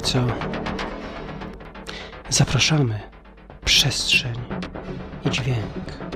Tajemnica. Zapraszamy. Przestrzeń i dźwięk.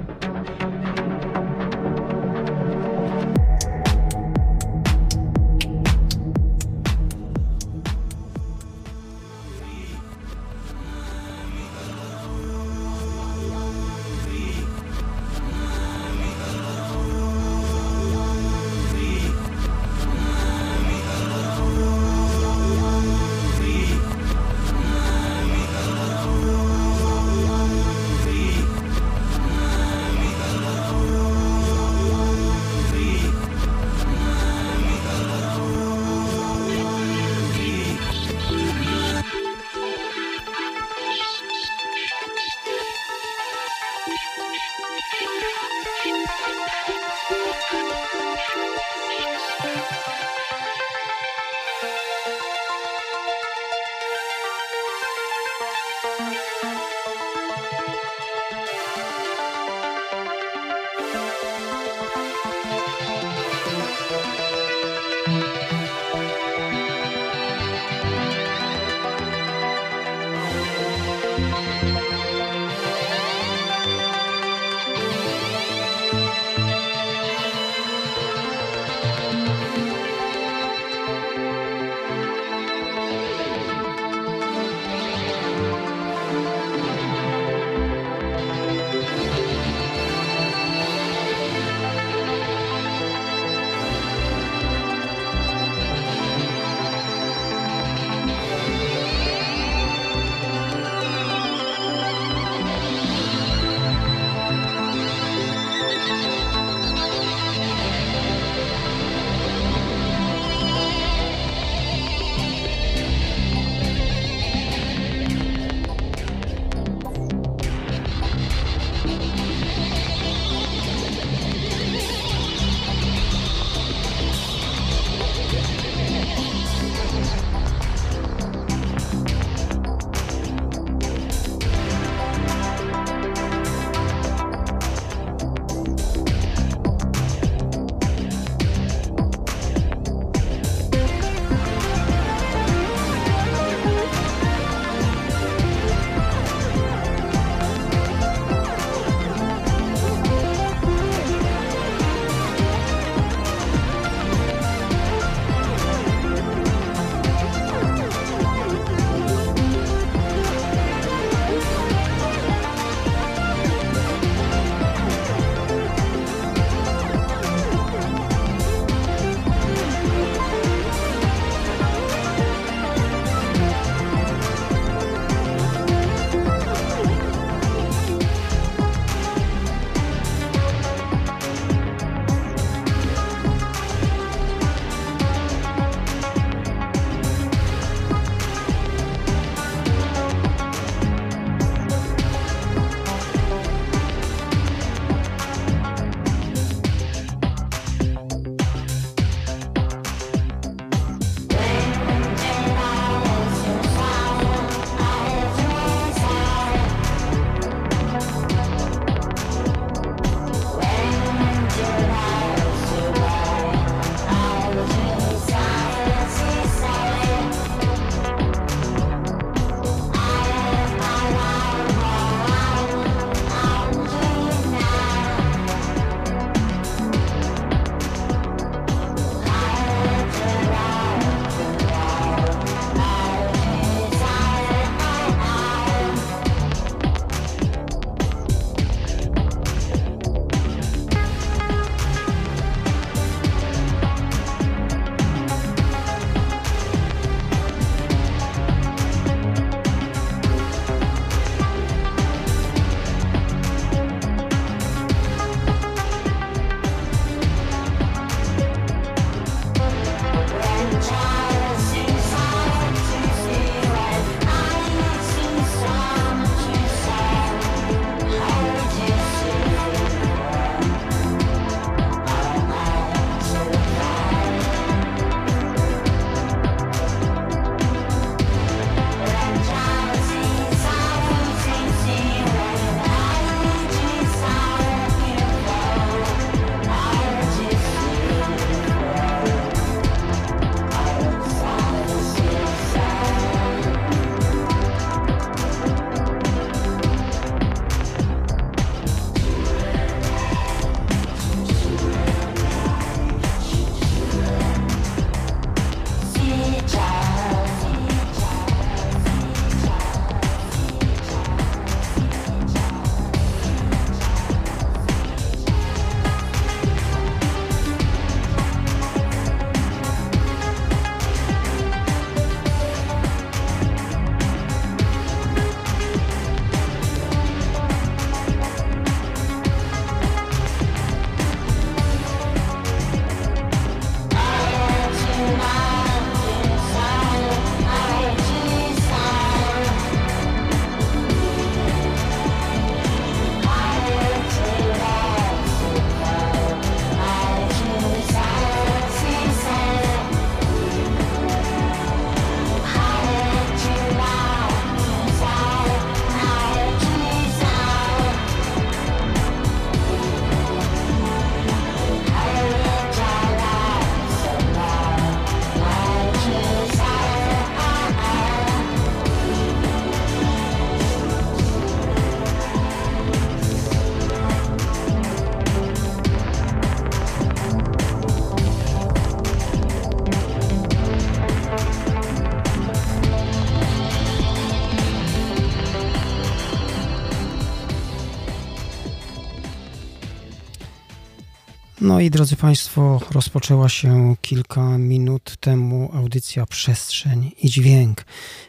No i drodzy Państwo, rozpoczęła się kilka minut temu audycja Przestrzeń i Dźwięk.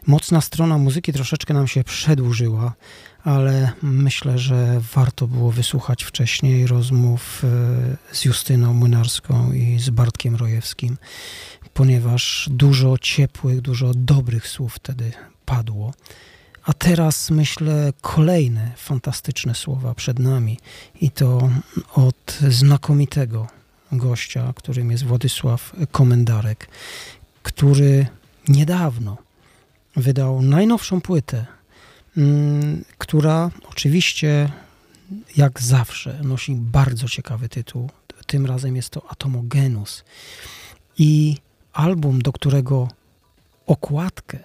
Mocna strona muzyki troszeczkę nam się przedłużyła, ale myślę, że warto było wysłuchać wcześniej rozmów e, z Justyną Młynarską i z Bartkiem Rojewskim, ponieważ dużo ciepłych, dużo dobrych słów wtedy padło. A teraz myślę kolejne fantastyczne słowa przed nami i to od znakomitego gościa, którym jest Władysław Komendarek, który niedawno wydał najnowszą płytę, mm, która oczywiście jak zawsze nosi bardzo ciekawy tytuł. Tym razem jest to Atomogenus. I album, do którego okładkę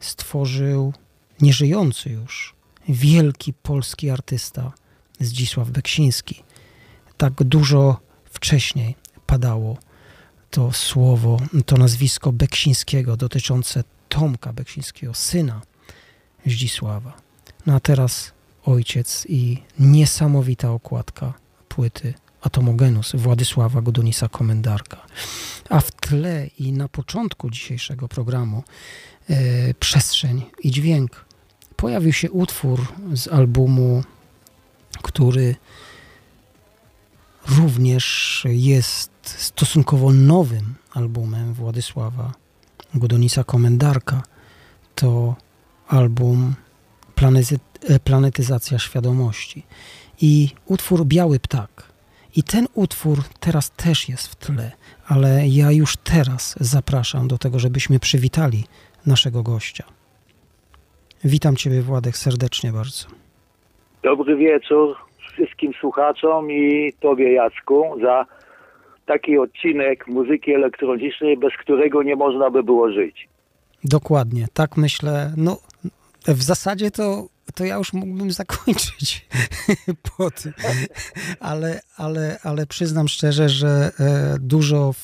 stworzył nieżyjący już, wielki polski artysta Zdzisław Beksiński. Tak dużo wcześniej padało to słowo, to nazwisko Beksińskiego dotyczące Tomka Beksińskiego, syna Zdzisława. No a teraz ojciec i niesamowita okładka płyty Atomogenus Władysława Godonisa Komendarka. A w tle i na początku dzisiejszego programu e, przestrzeń i dźwięk pojawił się utwór z albumu, który również jest stosunkowo nowym albumem Władysława Godonisa Komendarka. To album Planety, Planetyzacja Świadomości i utwór Biały Ptak. I ten utwór teraz też jest w tle, ale ja już teraz zapraszam do tego, żebyśmy przywitali naszego gościa. Witam Ciebie, Władek, serdecznie bardzo. Dobry wieczór wszystkim słuchaczom i Tobie, Jacku, za taki odcinek muzyki elektronicznej, bez którego nie można by było żyć. Dokładnie, tak myślę. No, w zasadzie to to ja już mógłbym zakończyć po tym. Ale, ale, ale przyznam szczerze, że e, dużo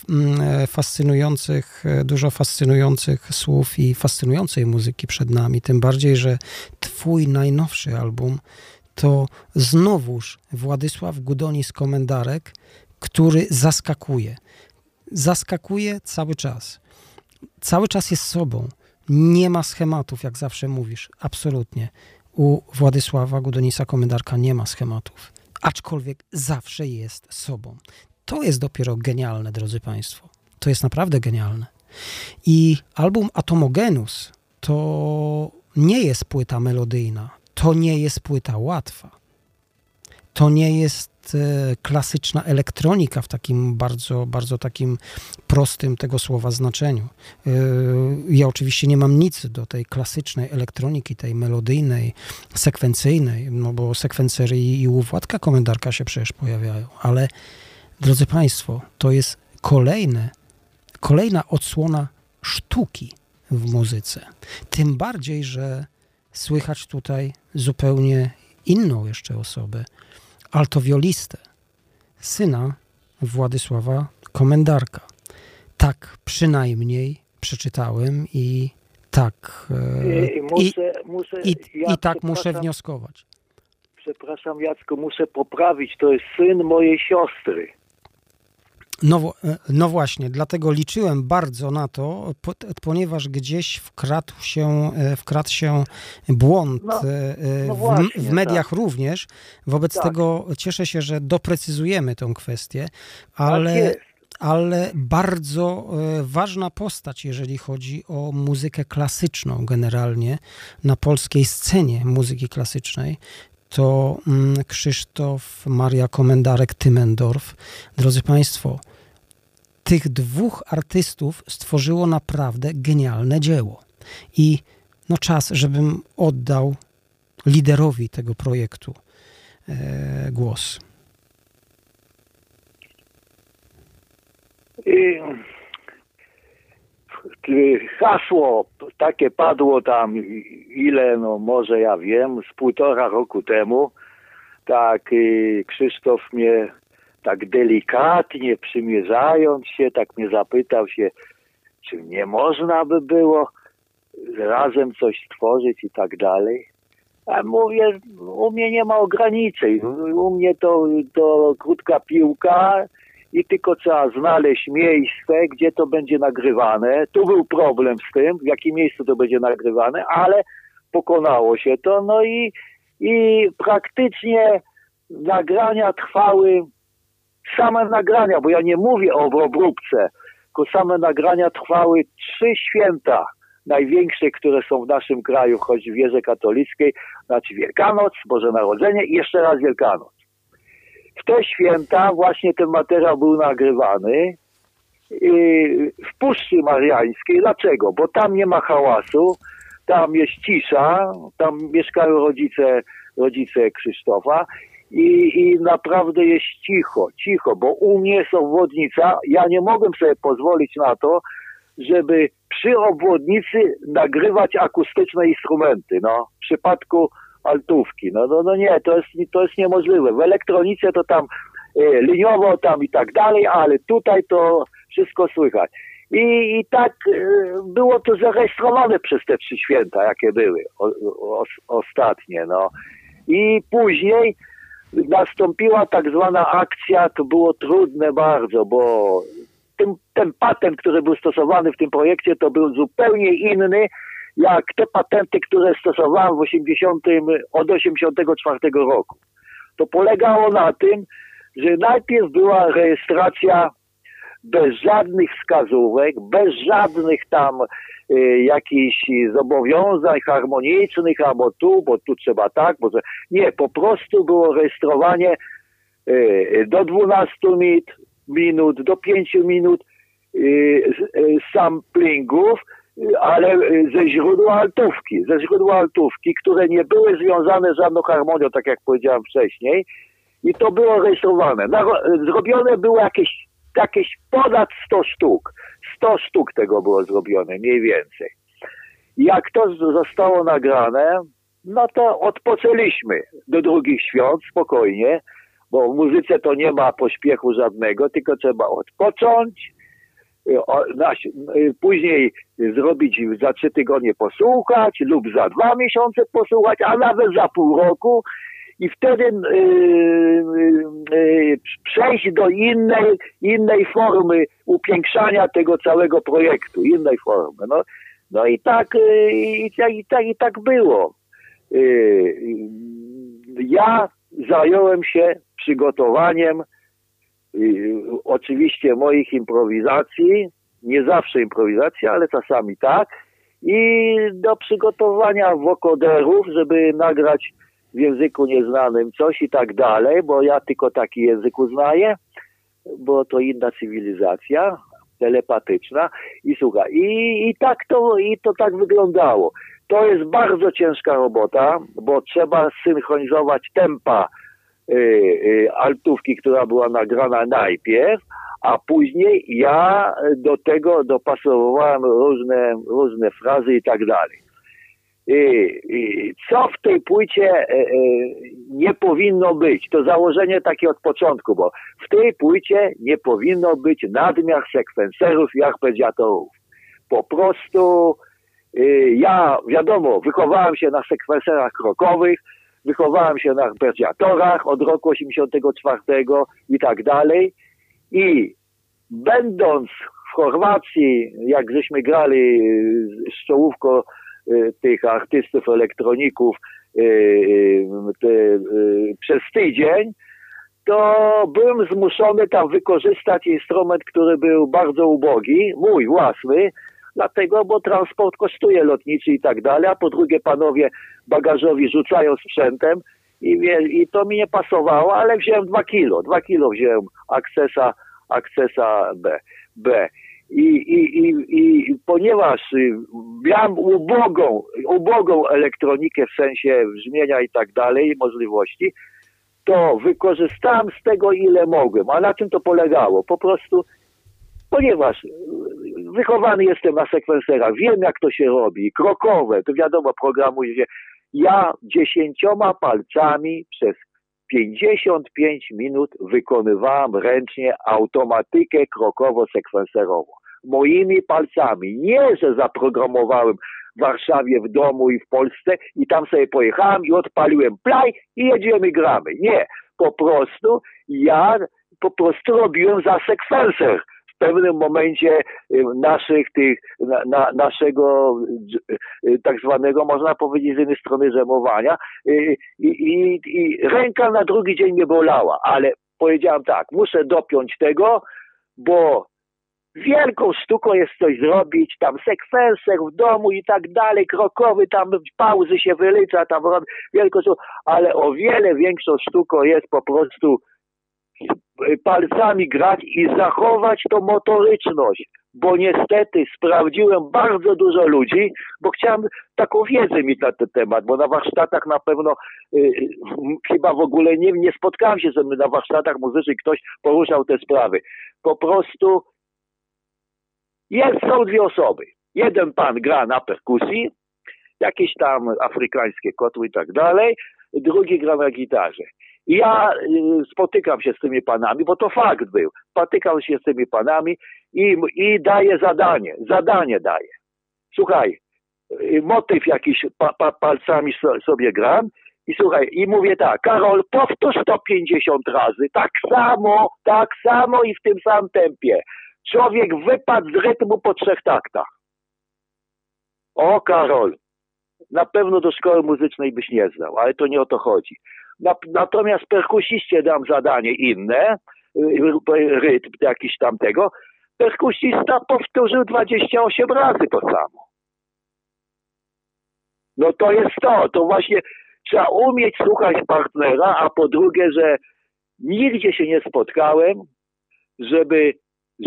e, fascynujących, e, dużo fascynujących słów i fascynującej muzyki przed nami. Tym bardziej, że twój najnowszy album to znowuż Władysław Gudonis Komendarek, który zaskakuje. Zaskakuje cały czas. Cały czas jest sobą. Nie ma schematów, jak zawsze mówisz. Absolutnie u Władysława Gudonisa Komendarka nie ma schematów, aczkolwiek zawsze jest sobą. To jest dopiero genialne, drodzy Państwo. To jest naprawdę genialne. I album Atomogenus to nie jest płyta melodyjna, to nie jest płyta łatwa. To nie jest E, klasyczna elektronika w takim bardzo, bardzo takim prostym tego słowa znaczeniu. E, ja oczywiście nie mam nic do tej klasycznej elektroniki, tej melodyjnej, sekwencyjnej, no bo sekwencery i u Komendarka się przecież pojawiają, ale drodzy Państwo, to jest kolejne, kolejna odsłona sztuki w muzyce. Tym bardziej, że słychać tutaj zupełnie inną jeszcze osobę, altowiolistę, syna Władysława Komendarka. Tak przynajmniej przeczytałem i tak, e, I, muszę, muszę, i, ja i tak muszę wnioskować. Przepraszam Jacku, muszę poprawić, to jest syn mojej siostry. No, e, no, właśnie, dlatego liczyłem bardzo na to, ponieważ gdzieś wkradł się, e, wkradł się błąd no, e, no właśnie, w, w, mediach tak. również. Wobec tak. tego cieszę się, że doprecyzujemy tę kwestię, ale, tak ale bardzo ważna postać, jeżeli chodzi o muzykę klasyczną generalnie na polskiej scenie muzyki klasycznej, to mm, Krzysztof Maria Komendarek-Tymendorf. Drodzy Państwo, tych dwóch artystów stworzyło naprawdę genialne dzieło. I no czas, żebym oddał liderowi tego projektu e, głos. I hasło takie padło tam, ile, no może ja wiem, z półtora roku temu. Tak, Krzysztof mnie tak delikatnie przymierzając się, tak mnie zapytał się, czy nie można by było razem coś stworzyć i tak dalej. A mówię, u mnie nie ma ograniczeń. U mnie to, to krótka piłka i tylko trzeba znaleźć miejsce, gdzie to będzie nagrywane. Tu był problem z tym, w jakim miejscu to będzie nagrywane, ale pokonało się to. No i, i praktycznie nagrania trwały, same nagrania, bo ja nie mówię o obróbce, tylko same nagrania trwały trzy święta największe, które są w naszym kraju, choć w wierze katolickiej, znaczy Wielkanoc, Boże Narodzenie i jeszcze raz Wielkanoc. W te święta właśnie ten materiał był nagrywany w Puszczy Mariańskiej. Dlaczego? Bo tam nie ma hałasu, tam jest cisza, tam mieszkają rodzice, rodzice Krzysztofa i, i naprawdę jest cicho, cicho, bo u mnie jest obwodnica, ja nie mogłem sobie pozwolić na to, żeby przy obwodnicy nagrywać akustyczne instrumenty, no, w przypadku altówki, no, no, no nie, to jest, to jest niemożliwe. W elektronice to tam e, liniowo tam i tak dalej, ale tutaj to wszystko słychać. I, i tak e, było to zarejestrowane przez te trzy święta, jakie były o, o, ostatnie, no. I później nastąpiła tak zwana akcja, to było trudne bardzo, bo ten, ten patent, który był stosowany w tym projekcie, to był zupełnie inny, jak te patenty, które stosowałem w 80, od 84 roku. To polegało na tym, że najpierw była rejestracja bez żadnych wskazówek, bez żadnych tam jakichś zobowiązań harmonicznych, albo tu, bo tu trzeba tak, bo nie, po prostu było rejestrowanie y, do 12 minut, do 5 minut y, y, samplingów, ale ze źródła altówki, ze źródła altówki, które nie były związane z żadną harmonią, tak jak powiedziałem wcześniej, i to było rejestrowane. Zrobione było jakieś, jakieś ponad 100 sztuk. 100 sztuk tego było zrobione, mniej więcej. Jak to zostało nagrane, no to odpoczęliśmy do drugich świąt spokojnie, bo w muzyce to nie ma pośpiechu żadnego, tylko trzeba odpocząć, y, y, później zrobić za trzy tygodnie posłuchać lub za dwa miesiące posłuchać, a nawet za pół roku i wtedy yy, przejść do innej, innej formy upiększania tego całego projektu, innej formy. No, no i tak, i, i, tak, i tak było. Ja zająłem się przygotowaniem y, oczywiście moich improwizacji, nie zawsze improwizacji, ale czasami tak, i do przygotowania wokoderów, żeby nagrać w języku nieznanym coś i tak dalej, bo ja tylko taki język uznaję, bo to inna cywilizacja, telepatyczna i słuchaj, i, i tak to, i to tak wyglądało. To jest bardzo ciężka robota, bo trzeba synchronizować tempa y, y, altówki, która była nagrana najpierw, a później ja do tego dopasowałem różne, różne frazy i tak dalej. Co w tej płycie e, e, nie powinno być? To założenie takie od początku, bo w tej płycie nie powinno być nadmiar sekwenserów i arpeggiatorów. Po prostu Y, ja, wiadomo, wychowałem się na sekwenserach krokowych, wychowałem się na arpeggiatorach od roku 84 i tak dalej. I będąc w Chorwacji, jak żeśmy grali z czołówką tych artystów, elektroników y, przez tydzień, to byłem zmuszony tam wykorzystać instrument, który był bardzo ubogi, mój własny, dlatego, bo transport kosztuje lotniczy i tak dalej, a po drugie panowie bagażowi rzucają sprzętem i, i to mi nie pasowało, ale wziąłem dwa kilo, dwa kilo wziąłem Accessa, Accessa B. B. I, i, i, I ponieważ y, miałem ubogą, ubogą elektronikę w sensie brzmienia i tak dalej, możliwości, to wykorzystałem z tego ile mogłem. A na czym to polegało? Po prostu, ponieważ wychowany jestem na sekwenserach, wiem jak to się robi, krokowe, to wiadomo, programuje się. Ja dziesięcioma palcami przez 55 minut wykonywałem ręcznie automatykę krokowo-sekwenserową. Moimi palcami. Nie, że zaprogramowałem w Warszawie, w domu i w Polsce i tam sobie pojechałem i odpaliłem play i jedziemy, gramy. Nie, po prostu ja po prostu robiłem za sekwenser pewnym momencie y, naszych tych, na, na, naszego y, tak zwanego, można powiedzieć z jednej strony zemowania y, i, i, i ręka na drugi dzień mnie bolała, ale powiedziałem tak, muszę dopiąć tego, bo wielką sztuką jest coś zrobić, tam sekwenser w domu i tak dalej, krokowy, tam pauzy się wylicza, tam wielką sztuką, ale o wiele większą sztuką jest po prostu palcami grać i zachować tą motoryczność, bo niestety sprawdziłem bardzo dużo ludzi, bo chciałem taką wiedzę mieć na ten temat, bo na warsztatach na pewno y, chyba w ogóle nie, nie spotkałem się, żeby na warsztatach muzycznych ktoś poruszał te sprawy. Po prostu jest, są dwie osoby. Jeden pan gra na perkusji, jakieś tam afrykańskie kotły i tak dalej, drugi gra na gitarze. Ja y, spotykam się z tymi panami, bo to fakt był. Spotykam się z tymi panami i, i daję zadanie. Zadanie daję. Słuchaj, y, motyw jakiś pa, pa, palcami sobie gram i słuchaj, i mówię tak, Karol, powtórz 150 razy, tak samo, tak samo i w tym samym tempie. Człowiek wypadł z rytmu po trzech taktach. O, Karol, na pewno do szkoły muzycznej byś nie znał, ale to nie o to chodzi. Natomiast perkusiście dam zadanie inne, y, rytm jakiś tamtego. Perkusista powtórzył 28 razy to samo. No to jest to, to właśnie trzeba umieć słuchać partnera, a po drugie, że nigdzie się nie spotkałem, żeby,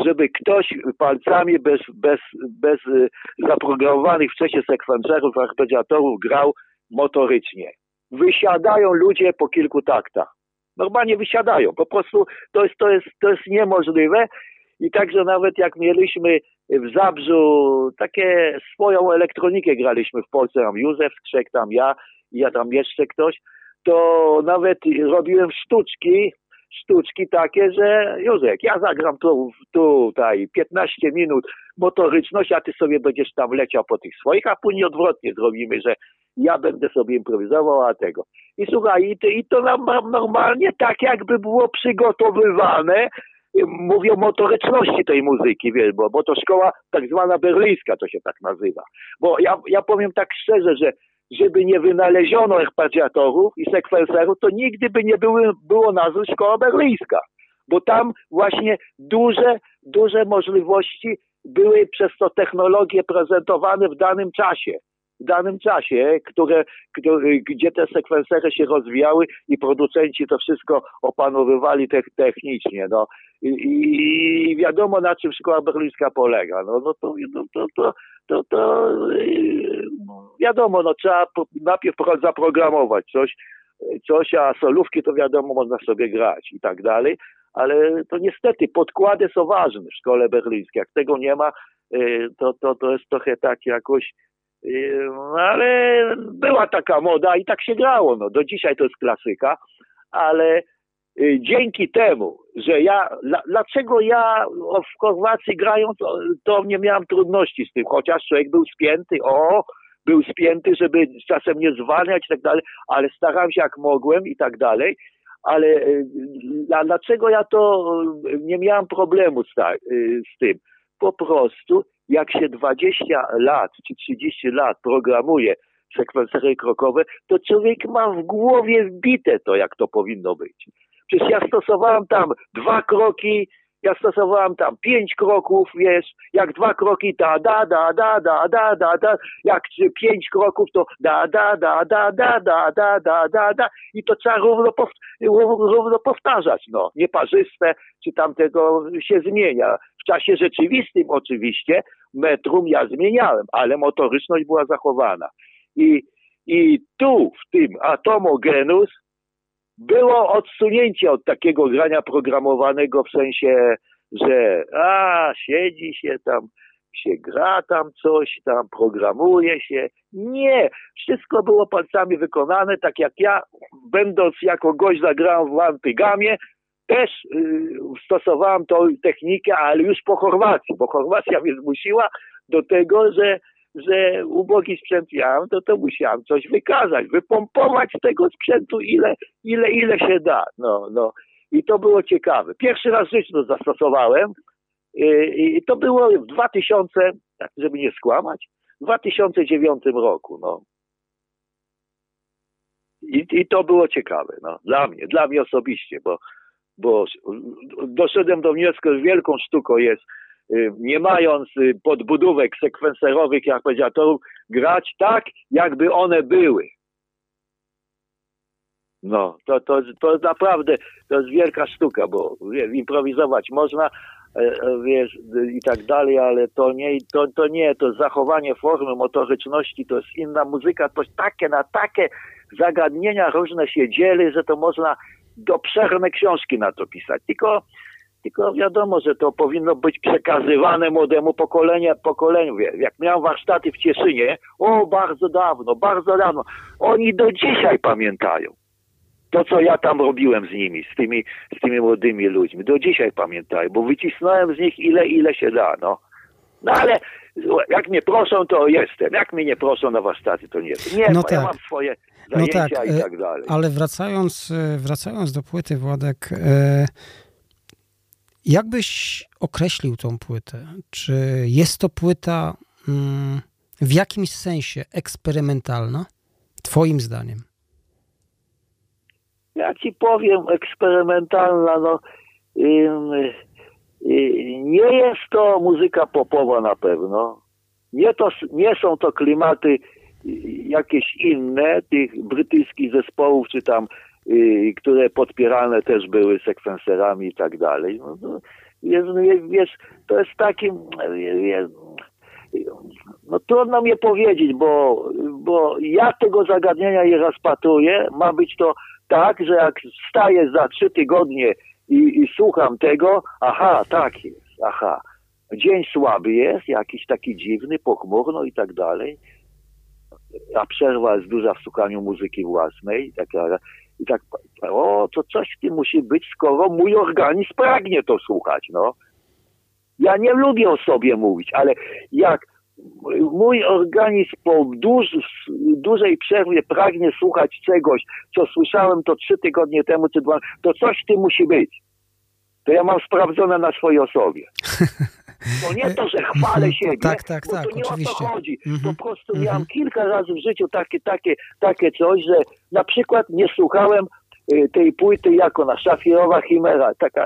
żeby ktoś palcami bez, bez, bez y, zaprogramowanych wcześniej sekwencerów, arpeggiatorów grał motorycznie wysiadają ludzie po kilku taktach. Normalnie wysiadają. Po prostu to jest, to jest, to jest niemożliwe. I także nawet jak mieliśmy w Zabrzu takie swoją elektronikę graliśmy w Polsce, tam Józef Skrzek, tam ja, ja tam jeszcze ktoś, to nawet robiłem sztuczki, sztuczki takie, że Józek, ja zagram tu, tutaj 15 minut motoryczność, a ty sobie będziesz tam leciał po tych swoich, a później odwrotnie zrobimy, że ja będę sobie improwizował, a tego. I słuchaj, i to, i to nam normalnie tak jakby było przygotowywane, mówię o motoryczności tej muzyki, wiesz, bo, bo to szkoła tak zwana berlińska, to się tak nazywa. Bo ja, ja powiem tak szczerze, że żeby nie wynaleziono arpeggiatorów i sekwenserów, to nigdy by nie były, było nazwy szkoła berlińska. Bo tam właśnie duże, duże możliwości były przez to technologie prezentowane w danym czasie w danym czasie, które, które, gdzie te sekwensery się rozwijały i producenci to wszystko opanowywali te, technicznie. No. I, I, wiadomo, na czym szkoła berlińska polega. No, no to, no, to, to, to, to yy, wiadomo, no, trzeba najpierw zaprogramować coś, coś, a solówki to wiadomo, można sobie grać i tak dalej, ale to niestety podkłady są ważne w szkole berlińskiej. Jak tego nie ma, yy, to, to, to jest trochę tak jakoś ale była taka moda i tak się grało. No, do dzisiaj to jest klasyka, ale y, dzięki temu, że ja, dlaczego ja w Chorwacji grając, to nie miałem trudności z tym, chociaż człowiek był spięty, o, był spięty, żeby czasem nie zwalniać i tak dalej, ale starałem się jak mogłem i tak dalej, ale y, dlaczego ja to nie miałem problemu z, y, z tym? Po prostu jak się 20 lat czy 30 lat programuje sekwencery krokowe, to człowiek ma w głowie wbite to, jak to powinno być. Przecież ja stosowałem tam dwa kroki, ja stosowałem tam pięć kroków, wiesz, jak dwa kroki da, da, da, da, da, da, da, da, jak pięć kroków to da, da, da, da, da, da, da, da, da, da i to trzeba równo, równo powtarzać, no, nieparzyste, czy tam tego się zmienia. W czasie rzeczywistym oczywiście metrum ja zmieniałem, ale motoryczność była zachowana. I, i tu, w tym atomogenus, było odsunięcie od takiego grania programowanego w sensie, że a, siedzi się tam, się gra tam coś, tam programuje się. Nie, wszystko było palcami wykonane, tak jak ja, będąc jako gość zagrałem w Antygamie, też y, stosowałem tą technikę, ale już po Chorwacji, bo Chorwacja mnie zmusiła do tego, że że ubogi sprzęt miałem, to to musiałem coś wykazać, wypompować tego sprzętu ile, ile, ile się da. No, no. I to było ciekawe. Pierwszy raz w życiu to zastosowałem i to było w 2000, tak, żeby nie skłamać, w 2009 roku. No. I, I to było ciekawe, no, dla mnie, dla mnie osobiście, bo, bo doszedłem do wniosku, że wielką sztuką jest, y, nie mając y, podbudówek sekwenserowych, jak powiedział, grać tak, jakby one były. No, to, to, to naprawdę to jest wielka sztuka, bo wiesz, improwizować można, e, e, wiesz, i tak dalej, ale to nie, to, to nie, to zachowanie formy motoryczności, to jest inna muzyka, to takie na takie zagadnienia różne się dzieli, że to można obszerne książki na to pisać. Tylko, tylko wiadomo, że to powinno być przekazywane młodemu pokoleniu, pokoleniu. Jak miałem warsztaty w Cieszynie, o, bardzo dawno, bardzo dawno, oni do dzisiaj pamiętają to, co ja tam robiłem z nimi, z tymi, z tymi młodymi ludźmi. Do dzisiaj pamiętają, bo wycisnąłem z nich ile, ile się da, no. No ale jak mnie proszą, to jestem. Jak mnie nie proszą na warsztaty, to nie jestem. Nie, no tak. ja mam swoje no zajęcia no tak, i tak dalej. Ale wracając, e, wracając do płyty, Władek, e, jak byś określił tą płytę? Czy jest to płyta mm, w jakimś sensie eksperymentalna, twoim zdaniem? Ja ci powiem, eksperymentalna, no nie jest to muzyka popowa na pewno. Nie, to, nie są to klimaty jakieś inne tych brytyjskich zespołów, czy tam, y, które podpierane też były sekwenserami i tak dalej. No, no, wiesz, to jest takim, no trudno mi powiedzieć, bo, bo ja tego zagadnienia nie rozpatruję. Ma być to tak, że jak wstaję za trzy tygodnie i, i słucham tego, aha, tak jest, aha. Dzień słaby jest, jakiś taki dziwny, pochmurno i tak dalej a przerwa jest duża w słuchaniu muzyki własnej. Taka, I tak, o, to coś w tym musi być, skoro mój organizm pragnie to słuchać, no. Ja nie lubię o sobie mówić, ale jak mój organizm po duż, dużej przerwie pragnie słuchać czegoś, co słyszałem to trzy tygodnie temu, czy dwa, to coś w tym musi być. To ja mam sprawdzone na swojej osobie. To nie to, że chwalę mhm. siebie, tak, tak, bo tak, to nie oczywiście. o to chodzi. Po prostu mm -hmm. miałem kilka razy w życiu takie, takie, takie coś, że na przykład nie słuchałem y, tej płyty jako na Szafirowa Chimera, taka,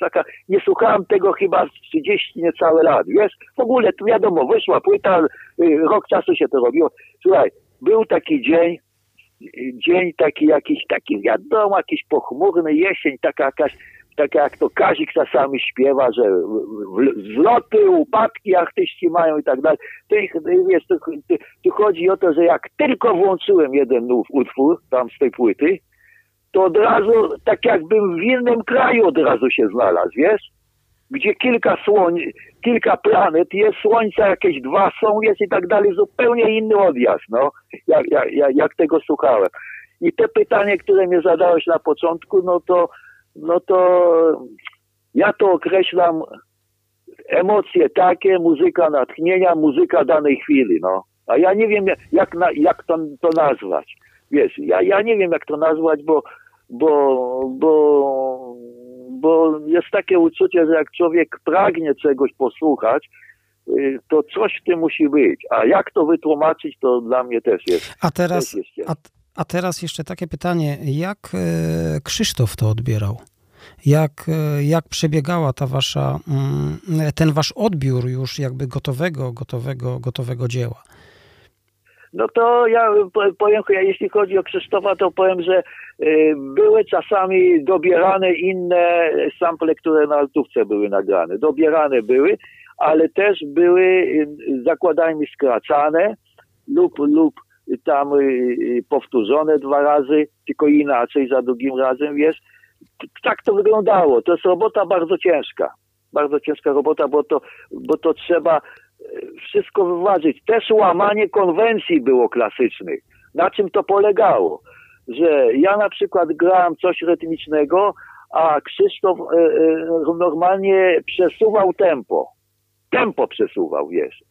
taka, nie słuchałem tego chyba 30 niecałe lat, wiesz? W ogóle, tu wiadomo, wyszła płyta, y, rok czasu się to robiło. Słuchaj, był taki dzień, dzień taki jakiś, taki wiadomo, jakiś pochmurny jesień, taka jakaś tak jak to Kazik czasami śpiewa, że wzloty, upadki artyści mają i tak dalej. Wiesz, to, to chodzi o to, że jak tylko włączyłem jeden utwór tam z tej płyty, to od razu, tak jakbym w innym kraju od razu się znalazł, wiesz? Gdzie kilka słoń, kilka planet, jest słońca jakieś dwa są, jest i tak dalej, zupełnie inny odjazd, no, jak, jak, jak tego słuchałem. I te pytanie, które mnie zadałeś na początku, no to no to ja to określam emocje takie, muzyka natchnienia, muzyka danej chwili, no. A ja nie wiem, jak, na, jak to, to nazwać. Wiesz, ja, ja nie wiem, jak to nazwać, bo, bo, bo, bo jest takie uczucie, że jak człowiek pragnie czegoś posłuchać, y, to coś w tym musi być. A jak to wytłumaczyć, to dla mnie też jest. A teraz, jest a, a teraz jeszcze takie pytanie, jak e, Krzysztof to odbierał? Jak, e, jak przebiegała ta wasza, mm, ten wasz odbiór już jakby gotowego, gotowego, gotowego dzieła? No to ja powiem, jeśli chodzi o Krzysztofa, to powiem, że e, były czasami dobierane inne sample, które na altówce były nagrane. Dobierane były, ale też były, zakładajmy, skracane lub, lub tam y, y, powtórzone dwa razy, tylko inaczej za drugim razem jest. Tak to wyglądało. To jest robota bardzo ciężka. Bardzo ciężka robota, bo to, bo to trzeba y, wszystko wyważyć. Też łamanie konwencji było klasycznych. Na czym to polegało? Że ja na przykład grałem coś rytmicznego, a Krzysztof normalnie przesuwał tempo. Tempo przesuwał, wiesz.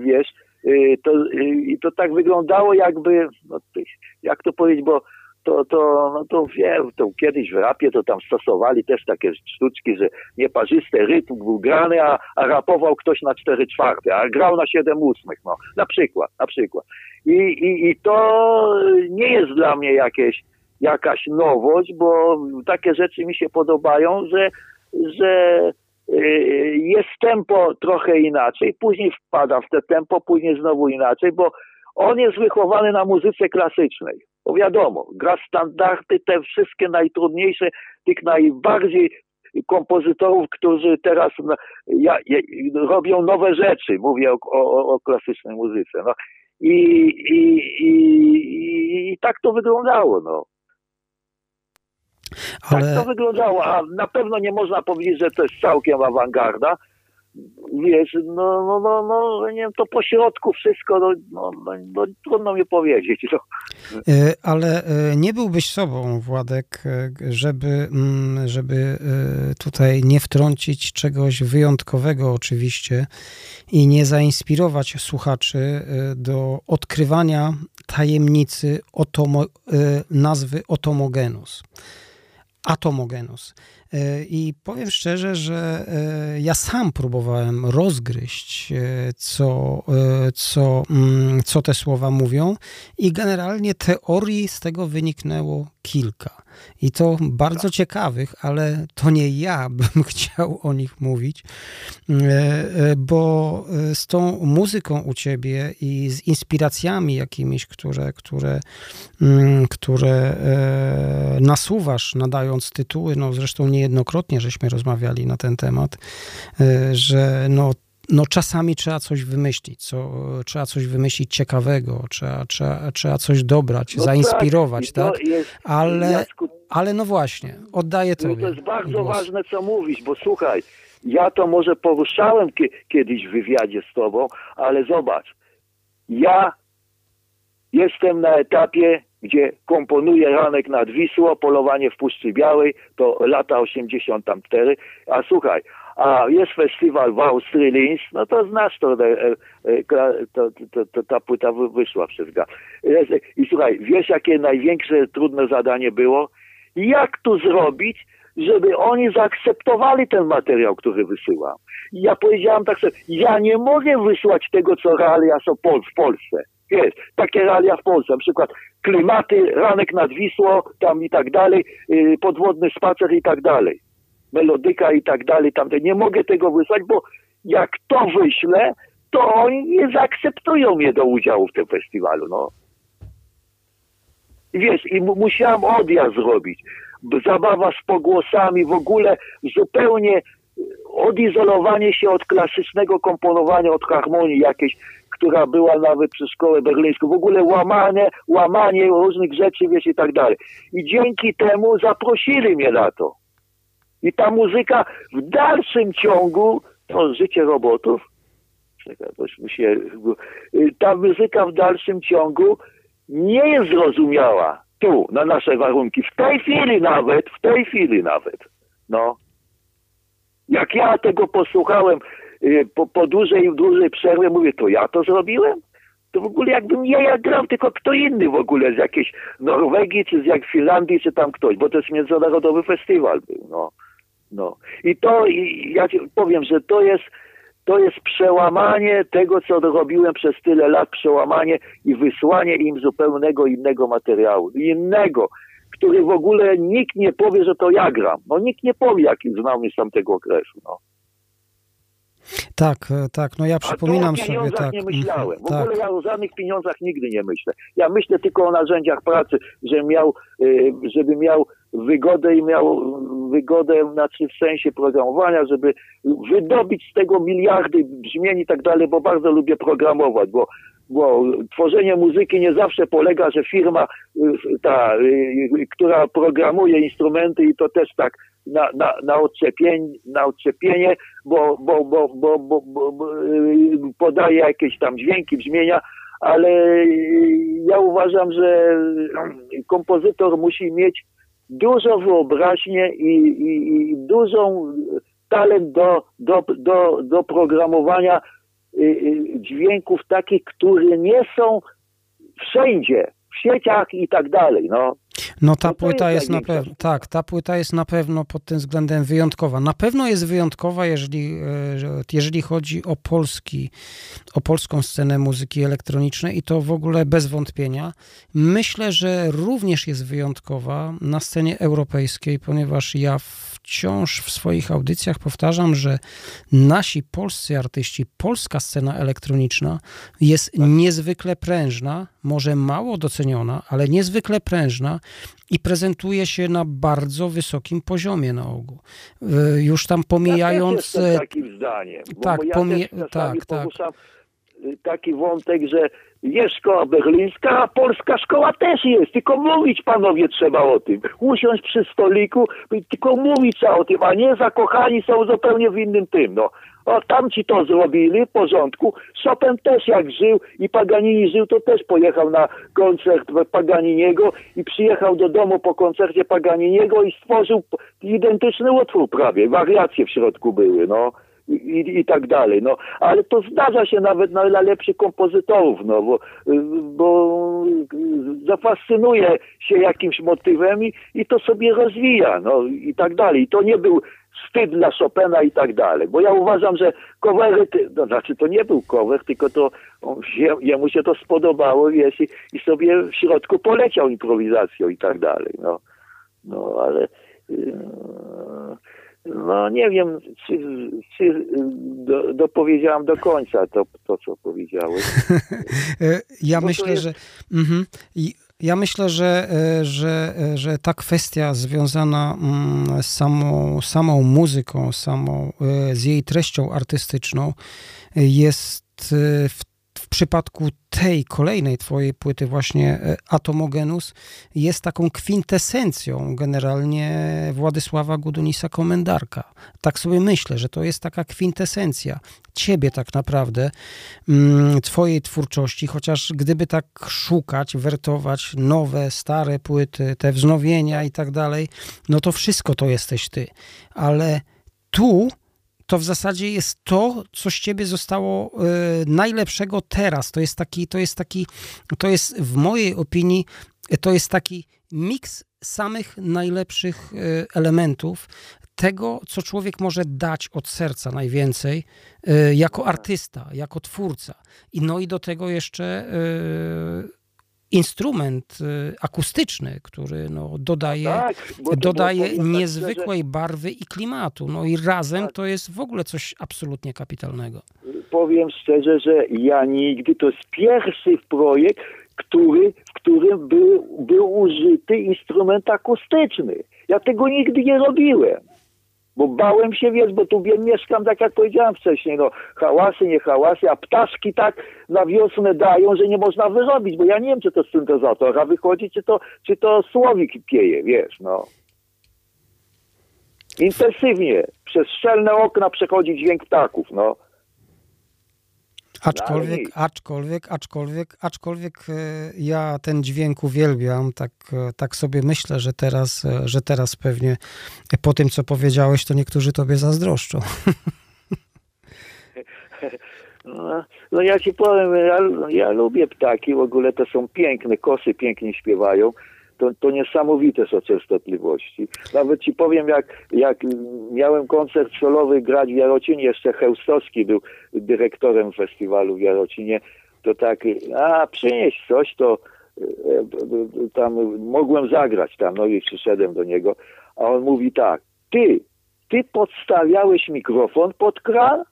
wiesz, y, to, y, to tak wyglądało jakby, no, jak to powiedzieć, bo to, to, no to wiem, to kiedyś w rapie to tam stosowali też takie sztuczki, że nieparzysty rytm był grany, a, a rapował ktoś na 4 czwarte, a grał na 7 ósmych, no, na przykład, na przykład. I, i, I to nie jest dla mnie jakieś, jakaś nowość, bo takie rzeczy mi się podobają, że, że y, jest tempo trochę inaczej, później wpada w te tempo, później znowu inaczej, bo on jest wychowany na muzyce klasycznej. Bo wiadomo, gra standardy, te wszystkie najtrudniejsze, tych najbardziej kompozytorów, którzy teraz ja, ja, robią nowe rzeczy, mówię o, o, o klasycznej muzyce. No. I, i, i, I tak to wyglądało. No. Ale... Tak to wyglądało, a na pewno nie można powiedzieć, że to jest całkiem awangarda, wiesz, no, no, no, no nie wiem, to po środku wszystko, no, no, no, no trudno mi powiedzieć. No. E, ale e, nie byłbyś sobą, Władek, e, żeby, mm, żeby tutaj nie wtrącić czegoś wyjątkowego oczywiście i nie zainspirować słuchaczy do odkrywania tajemnicy otomo, nazwy Otomogenus. Atomogenus. E, I powiem szczerze, że e, ja sam próbowałem rozgryźć, e, co, co, mm, co te słowa mówią, i generalnie teorii z tego wyniknęło kilka. I to bardzo ciekawych, ale to nie ja bym chciał o nich mówić, bo z tą muzyką u ciebie i z inspiracjami jakimiś, które, które, mm, które nasuwasz, nadając tytuły, no zresztą nie niejednokrotnie żeśmy rozmawiali na ten temat, e, że no, no czasami trzeba coś wymyślić, co, trzeba coś wymyślić ciekawego, trzeba, trzeba, trzeba coś dobrać, no zainspirować, tak? tak? Jest, ale, ale no właśnie, oddaję to. No to jest bardzo głos. ważne, co mówisz, bo słuchaj, ja to może poruszałem kiedyś w wywiadzie z tobą, ale zobacz, ja jestem na etapie gdzie komponuje Ranek nad Wisło, polowanie w Puszczy Białej, to lata 84. A słuchaj, a jest festiwal w Austrii Linz, no to znasz to, e, e, to, to, to ta płyta wyszła gaz. I słuchaj, wiesz jakie największe trudne zadanie było? Jak tu zrobić, żeby oni zaakceptowali ten materiał, który wysyłam. Ja powiedziałam tak sobie, ja nie mogę wysłać tego, co realia są w Polsce. Jest, takie realia w Polsce, na przykład klimaty, ranek nad Wisło, tam i tak dalej, yy, podwodny spacer i tak dalej, melodyka i tak dalej, tamte. Nie mogę tego wysłać, bo jak to wyślę, to oni nie zaakceptują mnie do udziału w tym festiwalu, no. Wiesz, i musiałam odjazd zrobić. Zabawa z pogłosami, w ogóle zupełnie odizolowanie się od klasycznego komponowania, od harmonii jakiejś, która była nawet przez szkołę berlińską, w ogóle łamanie, łamanie różnych rzeczy, wiesz, i tak dalej. I dzięki temu zaprosili mnie na to. I ta muzyka w dalszym ciągu, to życie robotów, się, ta muzyka w dalszym ciągu nie jest zrozumiała tu, na nasze warunki. W tej chwili nawet, w tej chwili nawet, no. Jak ja tego posłuchałem Y, po, po dłużej, dłużej przerwie mówię, to ja to zrobiłem? To w ogóle jakbym nie ja grał, tylko kto inny w ogóle z jakiejś Norwegii, czy z jak Finlandii, czy tam ktoś, bo to jest międzynarodowy festiwal był, no. No. I to, i ja powiem, że to jest, to jest przełamanie tego, co robiłem przez tyle lat, przełamanie i wysłanie im zupełnego innego materiału, innego, który w ogóle nikt nie powie, że to ja gram. No nikt nie powie, jaki znał mnie z tamtego okresu, no. Tak, e, tak, no ja przypominam sobie, tak. nie myślałem. W tak. ogóle ja o żadnych pieniądzach nigdy nie myślę. Ja myślę tylko o narzędziach pracy, że miał, e, żeby miał wygodę i miał wygodę, znaczy w sensie programowania, żeby wydobyć z tego miliardy brzmień i tak dalej, bo bardzo lubię programować, bo bo tworzenie muzyki nie zawsze polega, że firma, y, ta, y, która programuje instrumenty i to też tak na, na, na, odczepienie, na odczepienie, bo, bo, bo, bo, bo, bo, bo y, podaje jakieś tam dźwięki, brzmienia, ale ja uważam, że kompozytor musi mieć dużo wyobraźnię i, i, i dużą talent do, do, do, do programowania dźwięków takich, które nie są wszędzie, w sieciach i tak dalej, no. No ta no płyta jest, jest na pewno, tak, ta płyta jest na pewno pod tym względem wyjątkowa. Na pewno jest wyjątkowa, jeżeli, e, jeżeli chodzi o polski, o polską scenę muzyki elektronicznej i to w ogóle bez wątpienia. Myślę, że również jest wyjątkowa na scenie europejskiej, ponieważ ja wciąż w swoich audycjach powtarzam, że nasi polscy artyści, polska scena elektroniczna jest niezwykle prężna, może mało doceniona, ale niezwykle prężna i prezentuje się na bardzo wysokim poziomie na ogół. Y, już tam pomijając... Ja takim zdaniem. Tak, bo ja pomij... tak, tak. taki wątek, że jest szkoła berlińska, a polska szkoła też jest. Tylko mówić, panowie, trzeba o tym. Usiąść przy stoliku, tylko mówić trzeba o tym, a nie zakochani są zupełnie w innym tym. No. O, tamci to zrobili w porządku. Chopin też jak żył i Paganini żył, to też pojechał na koncert Paganiniego i przyjechał do domu po koncercie Paganiniego i stworzył identyczny utwór prawie. Wariacje w środku były, no i, i tak dalej. No, ale to zdarza się nawet na lepszych kompozytorów, no, bo, bo zafascynuje się jakimś motywem i, i to sobie rozwija, no i tak dalej. I to nie był wstyd dla Chopina i tak dalej. Bo ja uważam, że covery, to znaczy to nie był cover, tylko to jemu się to spodobało wiesz, i, i sobie w środku poleciał improwizacją i tak dalej. No, no ale... Yy, no nie wiem, czy, czy do, dopowiedziałam do końca to, to co powiedziałeś. ja Bo myślę, jest... że... Mhm. Ja myślę, że, e, że, e, że ta kwestia związana mm, z samą, samą muzyką, samą, e, z jej treścią artystyczną jest w przypadku tej kolejnej twojej płyty właśnie e, Atomogenus jest taką kwintesencją generalnie Władysława Gudunisa Komendarka. Tak sobie myślę, że to jest taka kwintesencja ciebie tak naprawdę, mm, twojej twórczości, chociaż gdyby tak szukać, wertować nowe, stare płyty, te wznowienia i tak dalej, no to wszystko to jesteś ty. Ale tu to w zasadzie jest to, co z ciebie zostało y, najlepszego teraz. To jest taki, to jest taki, to jest w mojej opinii, to jest taki miks samych najlepszych y, elementów tego, co człowiek może dać od serca najwięcej jako artysta, jako twórca. I no i do tego jeszcze instrument y, akustyczny, który no, dodaje, tak, dodaje tak niezwykłej tak, barwy i klimatu. No i razem tak. to jest w ogóle coś absolutnie kapitalnego. Powiem szczerze, że ja nigdy, to jest pierwszy projekt, który, w którym był, był użyty instrument akustyczny. Ja tego nigdy nie robiłem. Bo bałem się, wiesz, bo tu mieszkam, tak jak powiedziałem wcześniej, no hałasy, nie hałasy, a ptaszki tak na wiosnę dają, że nie można wyrobić, bo ja nie wiem, czy to syntezator, a wychodzi, czy to, czy to słowik pieje, wiesz, no. Intensywnie, przez szczelne okna przechodzi dźwięk ptaków, no. Aczkolwiek, aczkolwiek, aczkolwiek, aczkolwiek ja ten dźwięk uwielbiam, tak, e, tak sobie myślę, że teraz, e, że teraz pewnie po tym, co powiedziałeś, to niektórzy tobie zazdroszczą. No, no ja ci powiem, ja, ja lubię ptaki, w ogóle to są piękne, kosy pięknie śpiewają to, to niesamowite są częstotliwości. Nawet ci powiem, jak, jak miałem koncert solowy grać w Jarocinie, jeszcze Chełstowski był dyrektorem festiwalu w Jarocinie, to tak, a przynieś coś, to e, tam mogłem zagrać tam, no i przyszedłem do niego, a on mówi tak, ty, ty podstawiałeś mikrofon pod kran?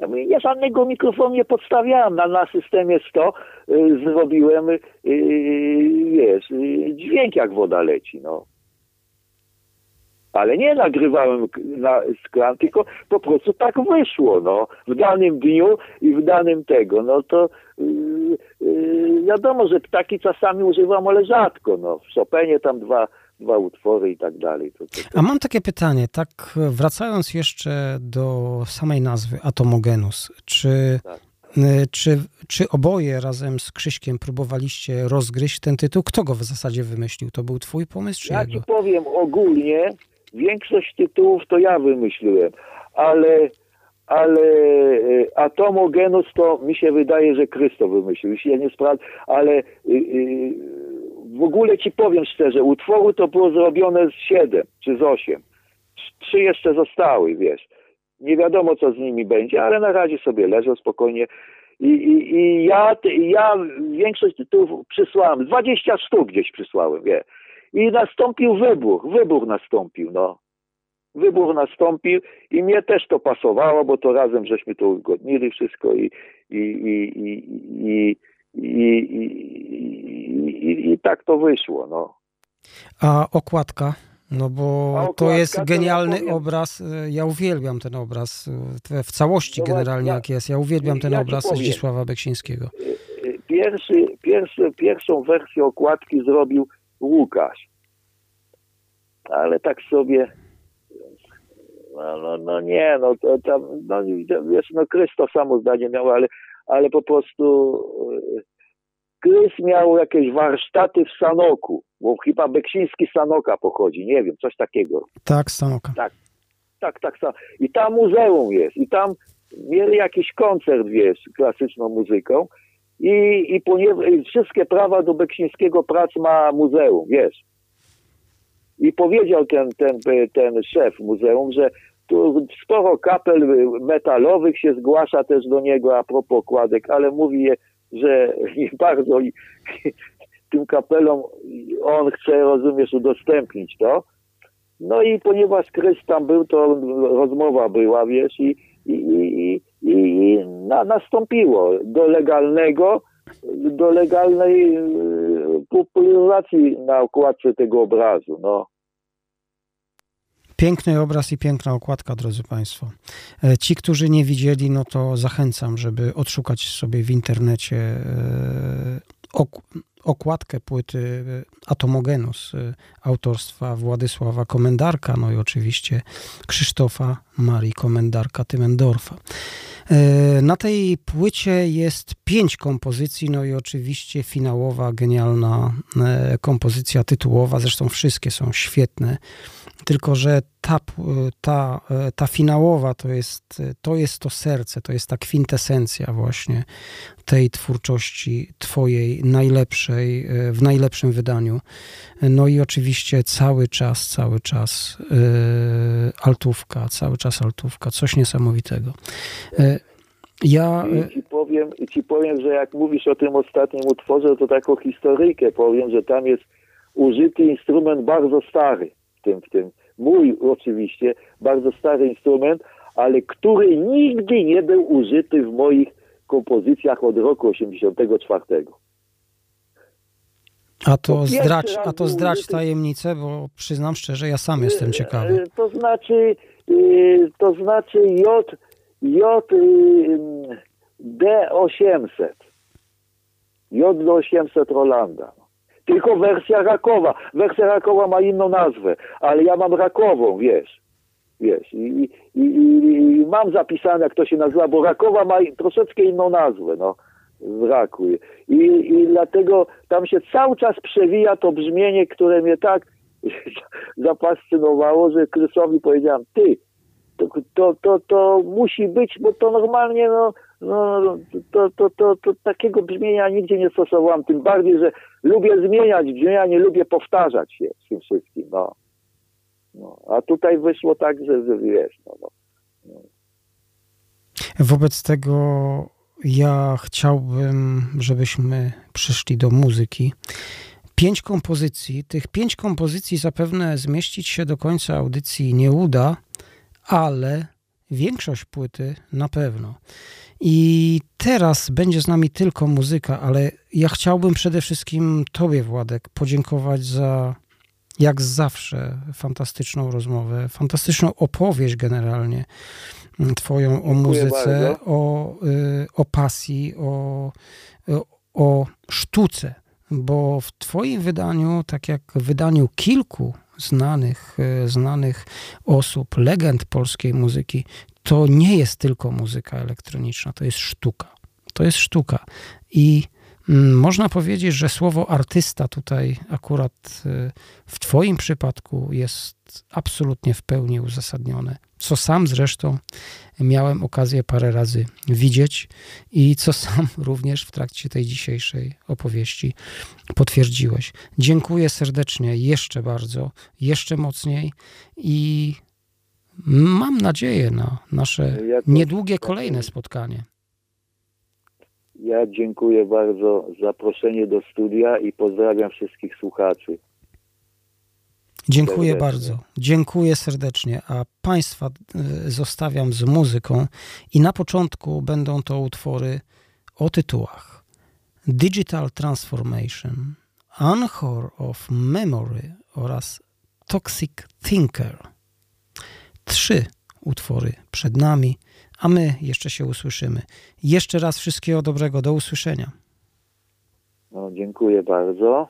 Ja mówię, ja żadnego mikrofonu nie podstawiałem, na, na systemie 100 y, zrobiłem, y, wiesz, y, dźwięk jak woda leci, no. Ale nie nagrywałem na skran, tylko po prostu tak wyszło, no. W danym dniu i w danym tego, no to yy, wiadomo, że ptaki czasami używam, ale rzadko, no. W Chopinie tam dwa dwa utwory i tak dalej. To, to, to... A mam takie pytanie, tak wracając jeszcze do samej nazwy Atomogenus, czy, tak. czy, czy oboje razem z Krzyśkiem próbowaliście rozgryźć ten tytuł? Kto go w zasadzie wymyślił? To był twój pomysł, czy ja jego? ci powiem ogólnie, większość tytułów to ja wymyśliłem, ale ale y, atomogenus to mi się wydaje, że Krysto wymyślił. Ja nie sprawdzę, ale y, y, w ogóle ci powiem szczerze, utworu to było zrobione z siedem czy z osiem. Trzy jeszcze zostały, wiesz. Nie wiadomo, co z nimi będzie, ale na razie sobie leżą spokojnie. I, i, i ja, ja większość tytułów przysłałem, 20 sztuk gdzieś przysłałem, wie. I nastąpił wybuch, wybuch nastąpił, no. Wybuch nastąpił i mnie też to pasowało, bo to razem żeśmy to uzgodnili wszystko i, i, i, i, i, i, i tak to wyszło, no. A okładka? No bo to jest genialny to obraz. Ja uwielbiam ten obraz w całości no generalnie ja, jak jest. Ja uwielbiam ten ja obraz Zdzisława Beksińskiego. Pierwszy, pierwszy, pierwszą wersję okładki zrobił Łukasz. Ale tak sobie no, no, no nie, no to tam, no wiesz, no samo zdanie miał, ale, ale po prostu Krys miał jakieś warsztaty w Sanoku, bo chyba Beksiński Sanoka pochodzi, nie wiem, coś takiego. Tak, Sanoka. Tak, tak, tak. tak. I tam muzeum jest i tam mieli jakiś koncert, wiesz, klasyczną muzyką i, i, ponieważ, i wszystkie prawa do Beksińskiego prac ma muzeum, wiesz. I powiedział ten, ten, ten szef muzeum, że tu sporo kapel metalowych się zgłasza też do niego a propos okładek, ale mówi, że nie bardzo tym kapelom on chce, rozumiesz, udostępnić to. No i ponieważ Krys tam był, to rozmowa była, wiesz, i, i, i, i, i na, nastąpiło do legalnego, do legalnej e, popularyzacji na okładce tego obrazu, no. Piękny obraz i piękna okładka, drodzy Państwo. E, ci, którzy nie widzieli, no to zachęcam, żeby odszukać sobie w internecie e, okładkę płyty e, Atomogenus autorstwa Władysława Komendarka, no i oczywiście Krzysztofa Marii Komendarka-Tymendorfa. Na tej płycie jest pięć kompozycji, no i oczywiście finałowa, genialna kompozycja tytułowa, zresztą wszystkie są świetne. Tylko, że ta, ta, ta finałowa to jest, to jest to serce, to jest ta kwintesencja właśnie tej twórczości twojej najlepszej, w najlepszym wydaniu. No i oczywiście cały czas, cały czas yy, altówka, cały czas altówka, coś niesamowitego. Yy, ja... I ci, powiem, I ci powiem, że jak mówisz o tym ostatnim utworze, to taką historyjkę powiem, że tam jest użyty instrument bardzo stary w tym, w tym. Mój oczywiście, bardzo stary instrument, ale który nigdy nie był użyty w moich kompozycjach od roku 84. A to, zdrać, a to zdrać tajemnicę, bo przyznam szczerze, ja sam jestem e, ciekawy. To znaczy, e, to znaczy J, J D800. J800 Rolanda. Tylko wersja rakowa. Wersja rakowa ma inną nazwę, ale ja mam rakową, wiesz. Wiesz, i, i, i, i mam zapisane, jak to się nazywa, bo rakowa ma troszeczkę inną nazwę, no, w raku. I, I dlatego tam się cały czas przewija to brzmienie, które mnie tak zapascynowało, że Krysowi powiedziałem, ty, to, to, to, to musi być, bo to normalnie, no, no, to, to, to, to takiego brzmienia nigdzie nie stosowałam, tym bardziej, że lubię zmieniać brzmienia, nie lubię powtarzać się z tym wszystkim, no. no. A tutaj wyszło tak, że, że wiesz, no. no. Wobec tego ja chciałbym, żebyśmy przyszli do muzyki. Pięć kompozycji. Tych pięć kompozycji zapewne zmieścić się do końca audycji nie uda, ale większość płyty na pewno. I teraz będzie z nami tylko muzyka, ale ja chciałbym przede wszystkim Tobie, Władek, podziękować za jak zawsze fantastyczną rozmowę, fantastyczną opowieść generalnie Twoją o muzyce, o, y, o pasji, o, o sztuce, bo w Twoim wydaniu, tak jak w wydaniu kilku znanych, y, znanych osób, legend polskiej muzyki, to nie jest tylko muzyka elektroniczna, to jest sztuka. To jest sztuka. I można powiedzieć, że słowo artysta tutaj akurat y, w Twoim przypadku jest absolutnie w pełni uzasadnione, co sam zresztą miałem okazję parę razy widzieć i co sam również w trakcie tej dzisiejszej opowieści potwierdziłeś. Dziękuję serdecznie, jeszcze bardzo, jeszcze mocniej i mam nadzieję na nasze niedługie kolejne spotkanie. Ja dziękuję bardzo za zaproszenie do studia i pozdrawiam wszystkich słuchaczy. Dziękuję serdecznie. bardzo. Dziękuję serdecznie. A Państwa e, zostawiam z muzyką. I na początku będą to utwory o tytułach Digital Transformation, Anchor of Memory oraz Toxic Thinker. Trzy utwory przed nami a my jeszcze się usłyszymy. Jeszcze raz wszystkiego dobrego, do usłyszenia. No, dziękuję bardzo.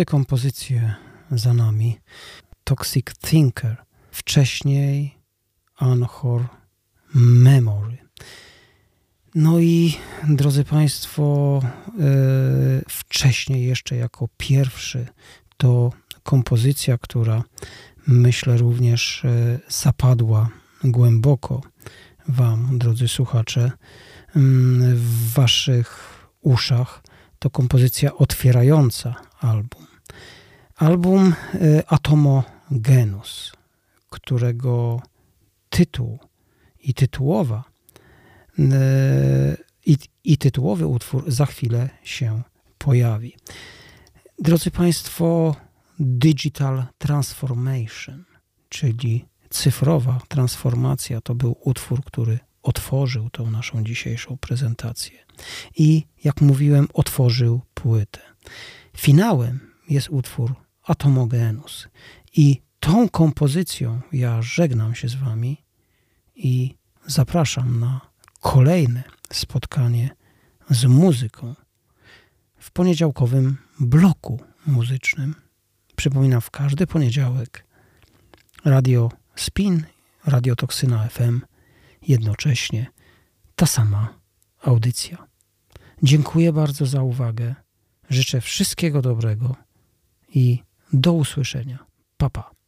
Trzy kompozycje za nami. Toxic Thinker, wcześniej Anhor Memory. No i drodzy Państwo, yy, wcześniej jeszcze jako pierwszy to kompozycja, która myślę również yy, zapadła głęboko Wam, drodzy słuchacze, yy, w Waszych uszach. To kompozycja otwierająca album. Album y, Atomogenus, którego tytuł i tytułowa y, i, i tytułowy utwór za chwilę się pojawi. Drodzy Państwo, Digital Transformation, czyli cyfrowa transformacja, to był utwór, który otworzył tą naszą dzisiejszą prezentację. I jak mówiłem, otworzył płytę. Finałem jest utwór Atomogenus. I tą kompozycją ja żegnam się z Wami i zapraszam na kolejne spotkanie z muzyką w poniedziałkowym bloku muzycznym. Przypominam, w każdy poniedziałek Radio Spin, Radio Toksyna FM, jednocześnie ta sama audycja. Dziękuję bardzo za uwagę. Życzę wszystkiego dobrego i do usłyszenia. Papa. Pa.